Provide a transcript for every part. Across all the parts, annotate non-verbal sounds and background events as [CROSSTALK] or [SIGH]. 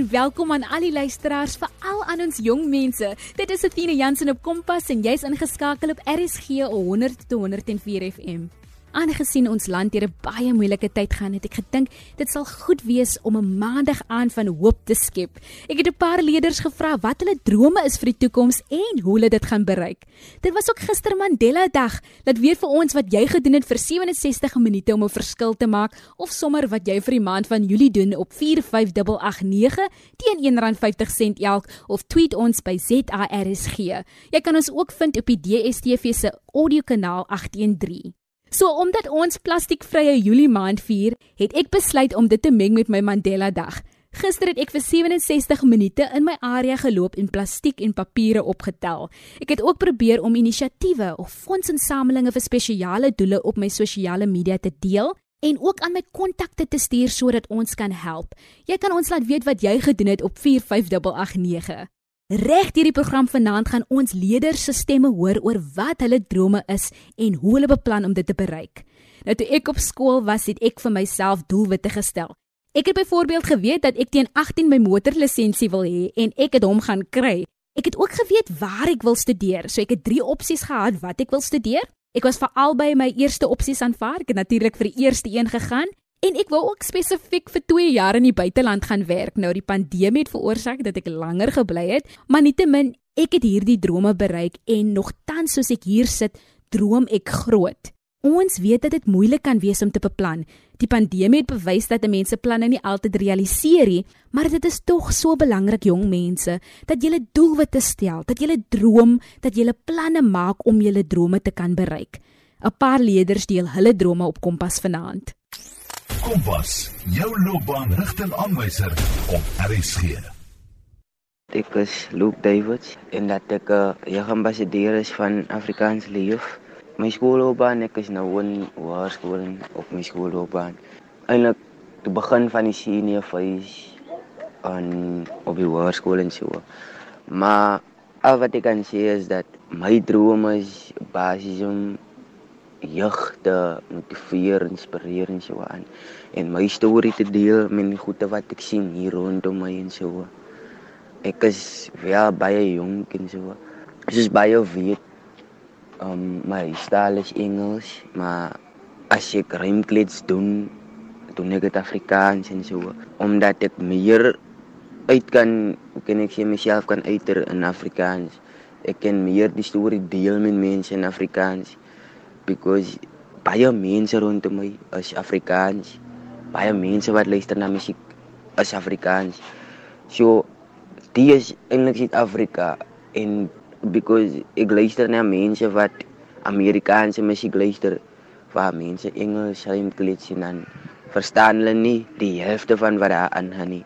en welkom aan al die luisteraars, veral aan ons jong mense. Dit is Athena Jansen op Kompas en jy's ingeskakel op RSG 100 tot 104 FM. Aangesien ons land deur 'n baie moeilike tyd gaan, het ek gedink dit sal goed wees om 'n maandag aan van hoop te skep. Ek het 'n paar leerders gevra wat hulle drome is vir die toekoms en hoe hulle dit gaan bereik. Dit was ook gister Mandela Dag. Laat weet vir ons wat jy gedoen het vir 67 minute om 'n verskil te maak of sommer wat jy vir die maand van Julie doen op 45889 teen R1.50 elk of tweet ons by ZARSG. Jy kan ons ook vind op die DSTV se audiokanaal 813. So omdat ons plastiekvrye Julie maand vier, het ek besluit om dit te meng met my Mandela Dag. Gister het ek vir 67 minute in my area geloop en plastiek en papiere opgetel. Ek het ook probeer om inisiatiewe of fondsinsamelinge vir spesiale doele op my sosiale media te deel en ook aan my kontakte te stuur sodat ons kan help. Jy kan ons laat weet wat jy gedoen het op 45889. Reg hierdie program vanaand gaan ons leerders se stemme hoor oor wat hulle drome is en hoe hulle beplan om dit te bereik. Nou toe ek op skool was, het ek vir myself doelwitte gestel. Ek het byvoorbeeld geweet dat ek teen 18 my motorlisensie wil hê en ek het hom gaan kry. Ek het ook geweet waar ek wil studeer, so ek het 3 opsies gehad wat ek wil studeer. Ek was vir albei my eerste opsies aanvaar. Ek het natuurlik vir die eerste een gegaan En ek wou ook spesifiek vir 2 jaar in die buiteland gaan werk. Nou die pandemie het veroorsaak dat ek langer gebly het, maar nietemin ek het hierdie drome bereik en nog tans soos ek hier sit, droom ek groot. Ons weet dat dit moeilik kan wees om te beplan. Die pandemie het bewys dat mense planne nie altyd realiseer nie, maar dit is tog so belangrik jong mense dat jy 'n doelwit stel, dat jy droom, dat jy planne maak om jou drome te kan bereik. 'n Paar leerders deel hulle drome op Kompas vanaand. Kompas, jou loopbaanrigtingaanwyser op RSG. Ek is Luke Davids en dat ek 'n uh, jeugambassadeur is van Afrikaans Leef. My skoolloopbaan, ek is nou in hoërskool op my skoolloopbaan. Eindelik te begin van die senior phase aan op die hoërskool en so. Maar al wat ek kan sê is dat my droom is basies om jeug te motiveer, inspireer en so aan. En my storie te deel met die goeie wat ek sien hier rondom my en so. Ek is wel baie jonk en so. Soos baie weet, um, my taal is Engels, maar as ek rymklets doen, doen ek dit Afrikaans en so. Omdat ek meer uit kan, hoe kan ek sê myself kan uiter in Afrikaans. Ek kan meer die storie deel met mense in Afrikaans because baie mense rondom my is Afrikaans. Baie mense wat luister na musiek is Afrikaans. So die is eintlik Suid-Afrika en because ek luister na mense wat Amerikaanse musiek luister, waar mense Engels sien klets en dan verstaan hulle nie die helfte van wat daar aangaan nie.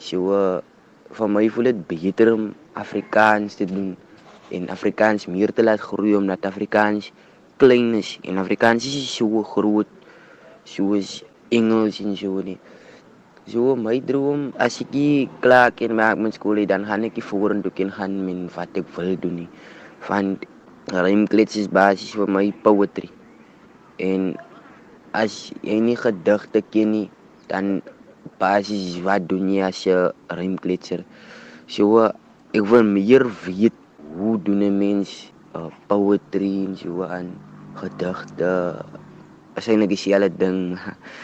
So uh, vir my voel dit beter om Afrikaans te doen en Afrikaans meer te laat groei omdat Afrikaans klein is en Afrikaans is so groot soos Engels en so nie. So my droom as ek klaar kan maak met skool dan gaan ek vorentoe kan gaan met wat ek wil doen nie. Want rymklets is basies vir my poetry. En as jy nie gedigte ken nie, dan basies wat doen jy as jy rymkletser? So ek wil meer weet hoe doen 'n mens uh, poetry en so aan gedigte is eintlik dieselfde ding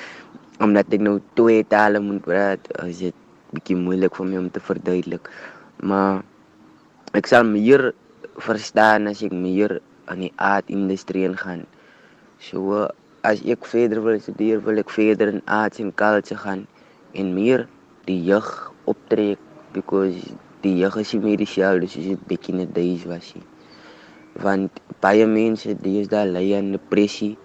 [LAUGHS] omdat ek nou twee tale moet praat is dit bietjie moeilik vir my om te verduidelik. Maar ek sal meer verstaan as ek meer aan die art industrie gaan so as ek verder wil studeer wil ek verder in arts en culture gaan en meer die jeug optrek because die jeug is nie meer dieselfde soos dit bietjie net days was nie want baie mense deesdae ly aan depressie.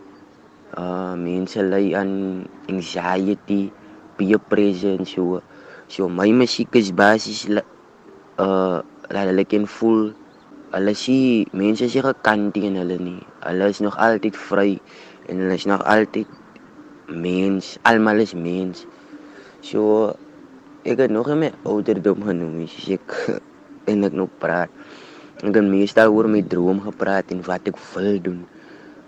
Uh mense ly aan anxiety, peer pressure en so. So my musiek is basies uh dat hulle kan voel hulle sien mense is gekant teen hulle nie. Hulle is nog altyd vry en hulle is nog altyd mens. Almal is mens. So ek het nog nie my ouderdom genoem, ek [LAUGHS] en ek nog praat. Ek het meestal oor my droom gepraat en wat ek wil doen.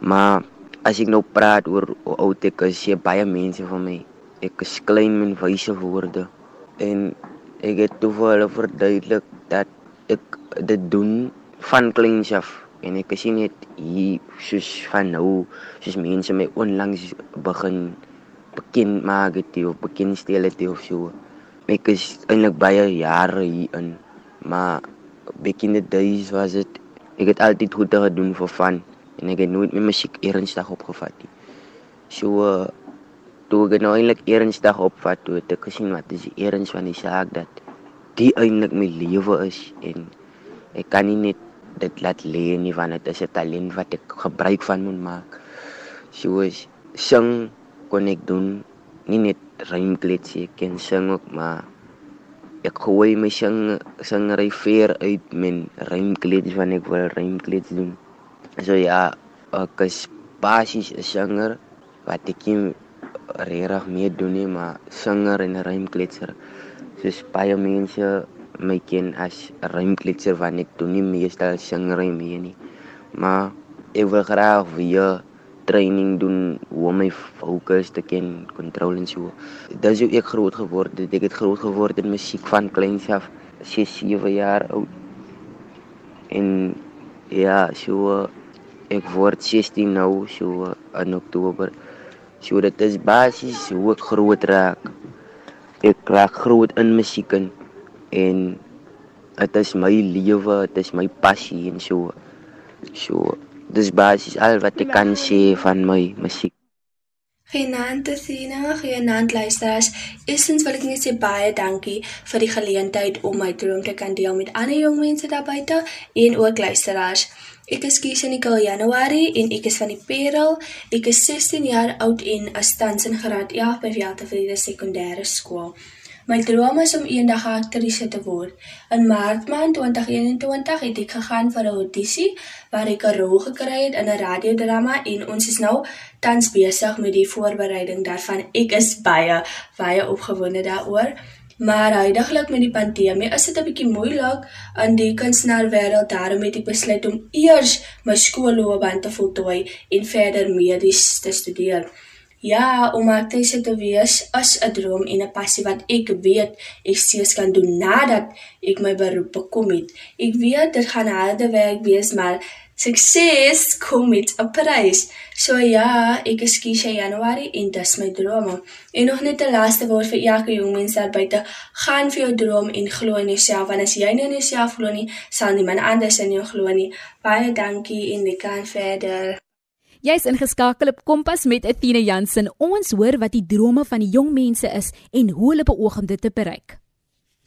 Maar as ek nou praat oor oud ek is, sê baie mense van my ek is klein met wyse woorde. En ek het toe vir hulle verduidelik dat ek dit doen van kleins af en ek sien net hier soos van nou soos mense my onlangs begin bekend maak het of bekend stel het of so. Ek is eintlik baie jare hier in, maar back in the days was dit ek het altyd goed gedoen vir fun en ek het nooit met musiek ernstig opgevat nie. So uh, toe ek nou eintlik ernstig opvat, toe het ek gesien wat is die erns van die saak dat die eintlik my lewe is en ek kan nie net dit laat lê nie want dit is 'n talent wat ek gebruik van moet maak. So is sing kon ek doen nie net rymklets ek kan sing ook maar ek gooi my sing singery veer uit men rymklets wanneer ek wil rymklets doen. So ja, ek is basies 'n sanger wat ek nie regtig mee doen nie, maar sanger en rymkletser. Soos baie mense my ken as rymklitser want ek doen nie meestal singery mee nie. Maar ek wil graag weer training doen hoe om my fokus te ken, control en so. Dis hoe ek groot geword het. Ek het groot geword in musiek van kleins af, 6, 7 jaar oud. En ja, so ek word 16 nou, so in Oktober. So dit is basies hoe ek groot raak. Ek raak groot in musiek in en dit is my lewe, dit is my passie en so. So dis basies al wat ek kan sê van my musiek. Genant Athena, genant luisteraars, eerstens wil ek net sê baie dankie vir die geleentheid om my droom te kan deel met ander jong mense daar buite en ook luisteraars. Ek is Kiesha Nicole January en ek is van die Parel. Ek is 16 jaar oud en is tans in graad 11 by Weltevrede Sekondêre Skool. My droom is om eendag aktrise te word. In Maart maand 2021 het ek gegaan vir 'n audisie waar ek 'n rol gekry het in 'n radiodrama en ons is nou tans besig met die voorbereiding daarvan. Ek is baie baie opgewonde daaroor. Maar huidigelik met die pandemie is dit 'n bietjie moeilik in die kunstenaarwêreld. Daarom het ek besluit om eers my skoolloopbaan te voltooi en verder medies te studeer. Ja, om aktrise te wees is 'n droom en 'n passie wat ek weet ek steeds kan doen nadat ek my beroep bekom het. Ek weet dit gaan harde werk wees, maar sukses kom met 'n prys. So ja, ek is Kisha January en dis my drome. En nog net 'n laaste woord vir elke jong mens daar buite, gaan vir jou droom en glo in jouself want as jy nie in jouself glo nie, sal niemand anders in jou glo nie. Baie dankie en ek kan verder. Jy's ingeskakel op Kompas met Athena Jansen. Ons hoor wat die drome van die jong mense is en hoe hulle beoog om dit te bereik.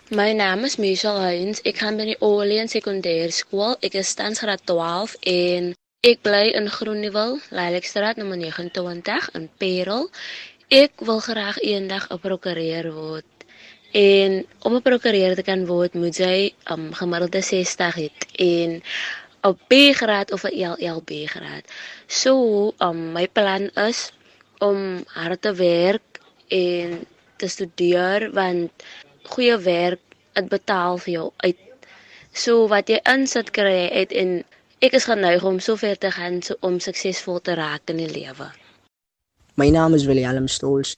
My naam is Michelle Hines. Ek gaan by die Orleans Sekondêre Skool. Ek is tans graad 12 en ek bly in Groenewil, Lelekstraat nommer 29 in Parel. Ek wil graag eendag 'n prokureur word. En om 'n prokureur te kan word, moet jy um gemiddelde 60 hê en 'n B-graad of 'n LLB graad. So, um my plan is om hard te werk en te studeer want goeie werk dit betaal vir jou uit. So wat jy insit kry uit en ek is geneig om so ver te gaan so, om suksesvol te raak in die lewe. My naam is Willem Stols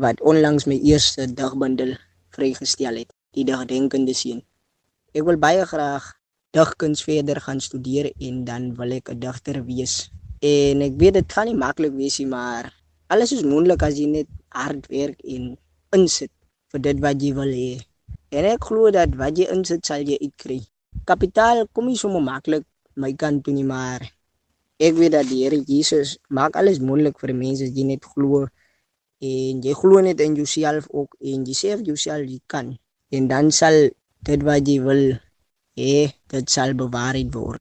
wat onlangs my eerste digbundel vrygestel het, die dagdenkende seun. Ek wil baie graag digkuns verder gaan studeer en dan wil ek 'n digter wees. En ek weet dit gaan nie maklik wees nie, maar alles is moontlik as jy net hard werk en insit vir dit wat jy wil hê. En ek glo dat wat jy insit sal jy uitkry. Kapitaal kom nie sommer maklik my kant toe nie, maar ek weet dat die Here Jesus maak alles moontlik vir mense as jy net glo en jy glo net in jouself ook en jy sê vir jouself jy kan en dan sal dit wat jy wil hê dit sal bewaarheid word.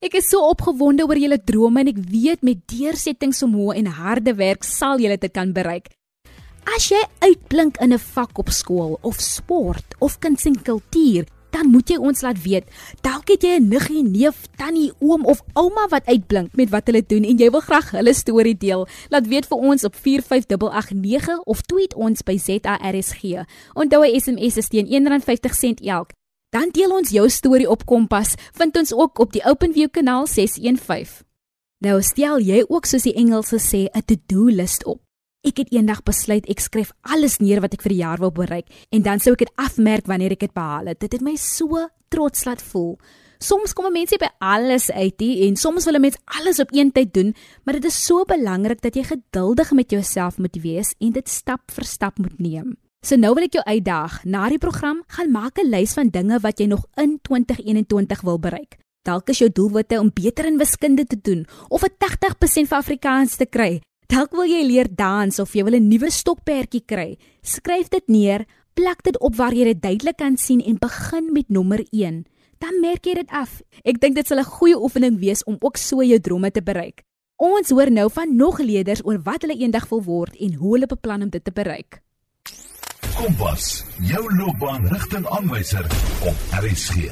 Ek is so opgewonde oor julle drome en ek weet met deursettingsvermoë en harde werk sal julle dit kan bereik. As jy uitblink in 'n vak op skool of sport of kuns en kultuur, dan moet jy ons laat weet. Dalk het jy 'n niggie, neef, tannie, oom of ouma wat uitblink met wat hulle doen en jy wil graag hulle storie deel. Laat weet vir ons op 45889 of tweet ons by ZARSG. Onthou 'n SMS is teen R1.50 elk. Dan deel ons jou storie op Kompas, vind ons ook op die OpenView kanaal 615. Nou stel jy ook soos die Engelse sê 'n to-do list op. Ek het eendag besluit ek skryf alles neer wat ek vir die jaar wil bereik en dan sou ek dit afmerk wanneer ek dit behaal het. Dit het my so trots laat voel. Soms kom mense by alles uit he, en soms wil 'n mens alles op een tyd doen, maar dit is so belangrik dat jy geduldig met jouself moet wees en dit stap vir stap moet neem. So nou wil ek jou uitdaag. Na die program gaan maak 'n lys van dinge wat jy nog in 2021 wil bereik. Dalk is jou doelwitte om beter in wiskunde te doen of 'n 80% vir Afrikaans te kry. Dalk wil jy leer dans of jy wil 'n nuwe stokperdjie kry. Skryf dit neer, plak dit op waar jy dit duidelik kan sien en begin met nommer 1. Dan merk jy dit af. Ek dink dit sal 'n goeie oefening wees om ook so jou drome te bereik. Ons hoor nou van nog leerders oor wat hulle eendag wil word en hoe hulle beplan om dit te bereik. Kompas, jou loopbaanrigtingaanwyser op RSG.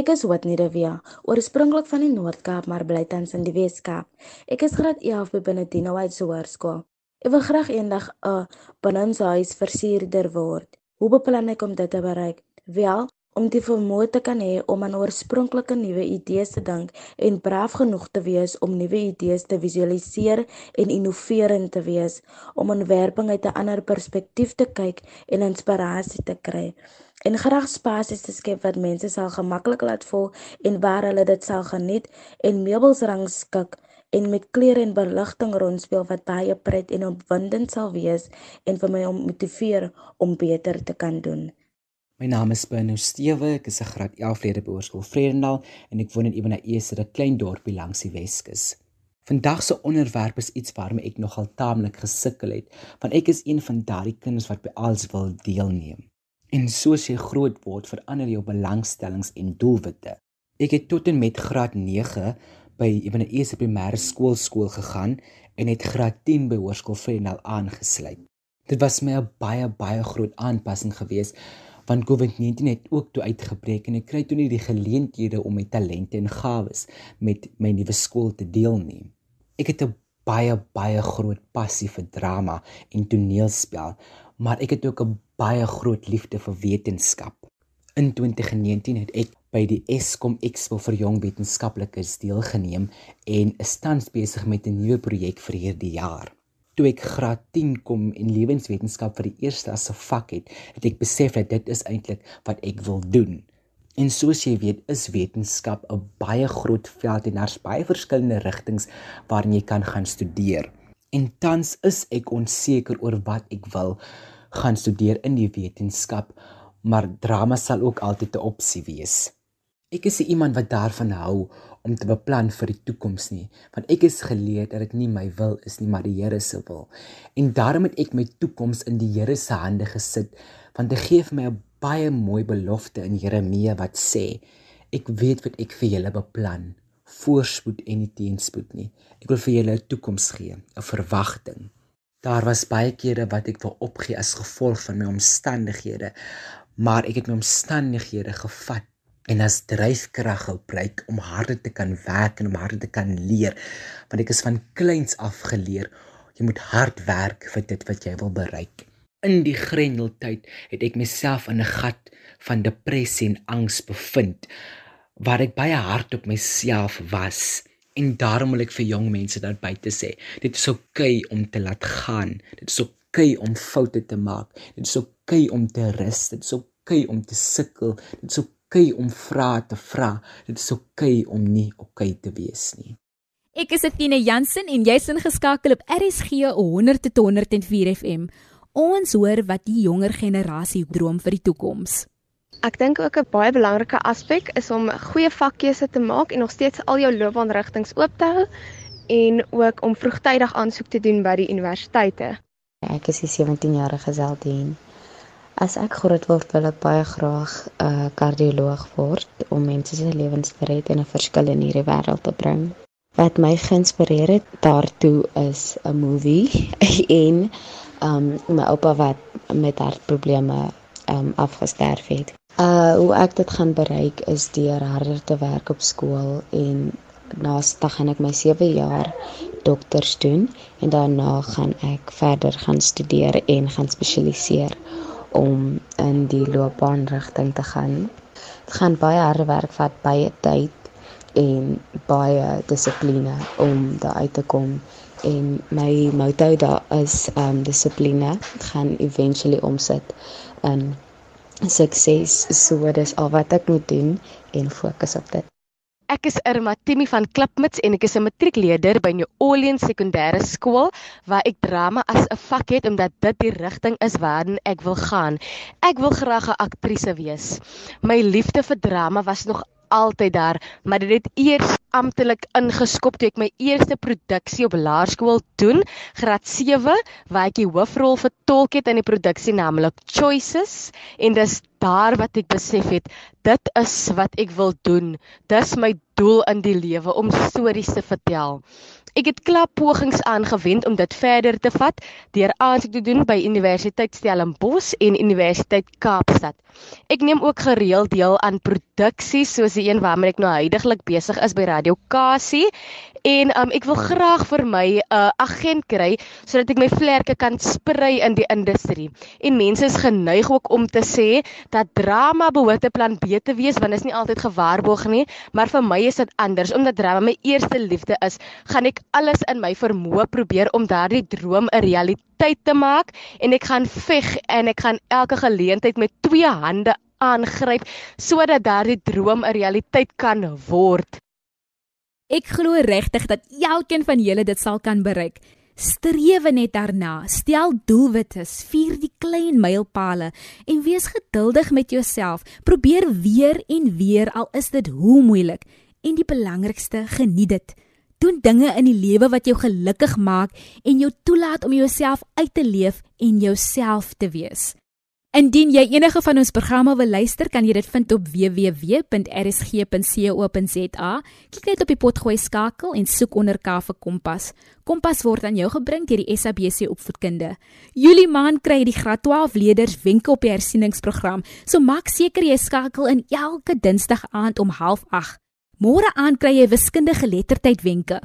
Ek is Whitney de Via, oorspronklik van die Noord-Kaap, maar bly tans in die Wes-Kaap. Ek is graad 11 by Benedino White Hoërskool. Ek wil graag eendag 'n binnenshuis versierder word. Hoe beplan ek om dit te bereik? Wel, om die vermoë te kan hê om aan oorspronklike nuwe idees te dink en braaf genoeg te wees om nuwe idees te visualiseer en innoverend te wees, om ontwerping uit 'n ander perspektief te kyk en inspirasie te kry en graag spasies te skep wat mense sal gemaklik laat voel en waar hulle dit sal geniet en meubels rangskik en met kleure en beligting rondspeel wat baie pret en opwindend sal wees en vir my om motiveer om beter te kan doen. My naam is Benno Stewe, ek is 'n graad 11 leerder by Hoërskool Vredendal en ek woon in Ebenezer, 'n klein dorpie langs die Weskus. Vandag se onderwerp is iets waarmee ek nogal taamlik gesukkel het, want ek is een van daardie kinders wat by alles wil deelneem. En soos jy groot word, verander jou belangstellings en doelwitte. Ek het tot en met graad 9 by Ebenezer Primêre Skool skool gegaan en het graad 10 by Hoërskool Vredendal aangesluit. Dit was my 'n baie baie groot aanpassing geweest want COVID-19 het ook toe uitgebreek en ek kry toe nie die geleenthede om my talente en gawes met my nuwe skool te deel nie. Ek het 'n baie baie groot passie vir drama en toneelspel, maar ek het ook 'n baie groot liefde vir wetenskap. In 2019 het ek by die Eskom Expo vir jong wetenskaplikes deelgeneem en is tans besig met 'n nuwe projek vir hierdie jaar. Toe ek graad 10 kom en lewenswetenskap vir die eerste as 'n vak het, het ek besef dat dit is eintlik wat ek wil doen. En soos jy weet, is wetenskap 'n baie groot veld en daar's baie verskillende rigtings waarin jy kan gaan studeer. En tans is ek onseker oor wat ek wil gaan studeer in die wetenskap, maar drama sal ook altyd 'n opsie wees. Ek is iemand wat daarvan hou om te beplan vir die toekoms nie, want ek is geleer dat dit nie my wil is nie, maar die Here se wil. En daarom het ek my toekoms in die Here se hande gesit, want hy gee vir my 'n baie mooi belofte in Jeremia wat sê: Ek weet wat ek vir julle beplan, voorspoed en nie teenspoed nie. Ek wil vir julle 'n toekoms gee, 'n verwagting. Daar was baie kere wat ek wou opgee as gevolg van my omstandighede, maar ek het my omstandighede gevat en as dryfkrag gebruik om harder te kan werk en om harder te kan leer, want ek is van kleins af geleer jy moet hard werk vir dit wat jy wil bereik. In die grendeltyd het ek myself in 'n gat van depressie en angs bevind waar ek baie hard op myself was. En daarom wil ek vir jong mense daar buite sê, dit is oukei okay om te laat gaan. Dit is oukei okay om foute te maak. Dit is oukei okay om te rus. Dit is oukei okay om te sukkel. Dit is oukei okay om vra te vra. Dit is oukei okay om nie oukei okay te wees nie. Ek is Etienne Jansen en jy's ingeskakel op RSG 100 tot 104 FM. Ons hoor wat die jonger generasie droom vir die toekoms. Ek dink ook 'n baie belangrike aspek is om goeie vakkeuse te maak en nog steeds al jou loopbaanrigtinge oop te hou en ook om vroegtydig aansoek te doen by die universiteite. Ek is 'n 17-jarige Zeldien. As ek groot word, wil ek baie graag 'n uh, kardioloog word om mense se lewens te red en 'n verskil in hierdie wêreld te bring. Wat my geïnspireer het daartoe is 'n movie [LAUGHS] en um my oupa wat met hartprobleme um afgesterf het. Uh hoe ek dit gaan bereik is deur harder te werk op skool en naaste gaan ek my 7 jaar dokters doen en daarna gaan ek verder gaan studeer en gaan spesialiseer om in die loopbaanrigting te gaan. Dit gaan baie harde werk vat, baie tyd en baie dissipline om daar uit te kom en my motto daar is um dissipline gaan eventually omsit in sukses. So dis al wat ek moet doen en fokus op dit. Ek is Irma Timmy van Klipmuts en ek is 'n matriekleerder by New Orleans Sekondêre Skool waar ek drama as 'n vak het omdat dit die rigting is waarin ek wil gaan. Ek wil graag 'n aktrise wees. My liefde vir drama was nog altyd daar, maar dit het eers amptelik ingeskop toe ek my eerste produksie op laerskool doen, graad 7, waar ek die hoofrol vertolk het in die produksie naamlik Choices en dis daar wat ek besef het dit is wat ek wil doen. Dis my doel in die lewe om stories te vertel. Ek het klap pogings aangewend om dit verder te vat deur aansoek te doen by Universiteit Stellenbosch en Universiteit Kaapstad. Ek neem ook gereeld deel aan produksies soos die een waarmee ek nou heidaglik besig is by Radio Kasie en um, ek wil graag vir my 'n uh, agent kry sodat ek my vlerke kan sprei in die industrie. En mense is geneig ook om te sê dat drama behoort 'n plan B te wees want dit is nie altyd gewaarborg nie, maar vir my is dit anders omdat drama my eerste liefde is. Gaan ek alles in my vermoë probeer om daardie droom 'n realiteit te maak en ek gaan veg en ek gaan elke geleentheid met twee hande aangryp sodat daardie droom 'n realiteit kan word. Ek glo regtig dat elkeen van julle dit sal kan bereik. Streef net daarna, stel doelwitte, vier die klein mylpale en wees geduldig met jouself. Probeer weer en weer al is dit hoe moeilik en die belangrikste, geniet dit. Doen dinge in die lewe wat jou gelukkig maak en jou toelaat om jouself uit te leef en jouself te wees. Indien jy enige van ons programme wil luister, kan jy dit vind op www.rsg.co.za. Klik net op die potgooi skakel en soek onder K vir Kompas. Kompas word aan jou gebring deur die SABC Opvoedkunde. Julie maand kry die graad 12 leerders wenke op die hersieningsprogram, so maak seker jy skakel in elke Dinsdag aand om 08:30. Môre aand kry jy wiskundige lettertyd wenke.